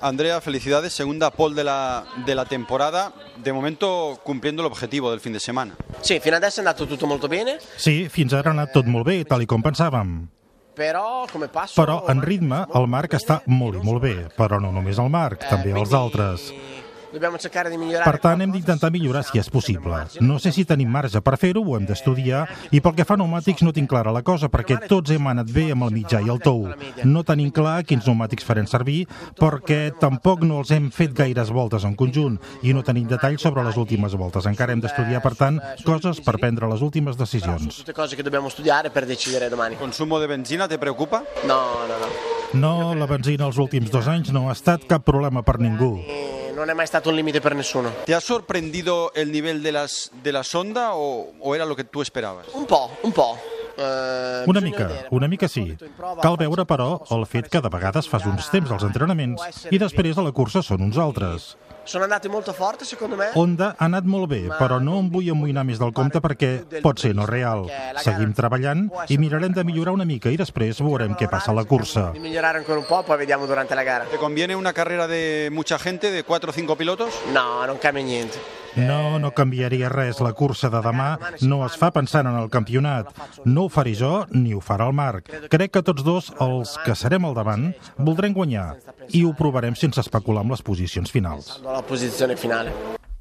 Andrea, felicidades, segunda pole de la, de la temporada, de momento cumpliendo el objetivo del fin de semana. Sì, fino adesso è andato tutto molto bene, Sí, fins ara ha anat tot molt bé, tal i com pensàvem. però come passo... Però en ritme el Marc està molt i molt bé, però no només el Marc, també els altres. Per tant, hem d'intentar millorar si és possible. No sé si tenim marge per fer-ho, ho hem d'estudiar, i pel que fa a pneumàtics no tinc clara la cosa, perquè tots hem anat bé amb el mitjà i el tou. No tenim clar quins pneumàtics farem servir, perquè tampoc no els hem fet gaires voltes en conjunt, i no tenim detalls sobre les últimes voltes. Encara hem d'estudiar, per tant, coses per prendre les últimes decisions. tutte cose che dobbiamo studiare per decidere domani. ¿Consumo de benzina te preocupa? No, no, no. No, la benzina els últims dos anys no ha estat cap problema per ningú. Non è mai stato un limite per nessuno. ¿Te ha sorprendido el nivel de, las, de la sonda o, o era lo que tú esperabas? Un po', un po'. Una mica, una mica sí. Cal veure, però, el fet que de vegades fas uns temps als entrenaments i després a la cursa són uns altres. Sono andate molto forte secondo me. Honda ha anat molt bé, però no em vull amoïnar més del compte perquè pot ser no real. Seguim treballant i mirarem de millorar una mica i després veurem què passa a la cursa. Di migliorare ancora un po', poi vediamo durante la gara. ¿Te conviene una carrera de mucha gente, de cuatro o cinco pilotos? No, non cambia niente. No, no canviaria res. La cursa de demà no es fa pensant en el campionat. No ho faré jo ni ho farà el Marc. Crec que tots dos, els que serem al davant, voldrem guanyar i ho provarem sense especular amb les posicions finals. Alla posizione finale.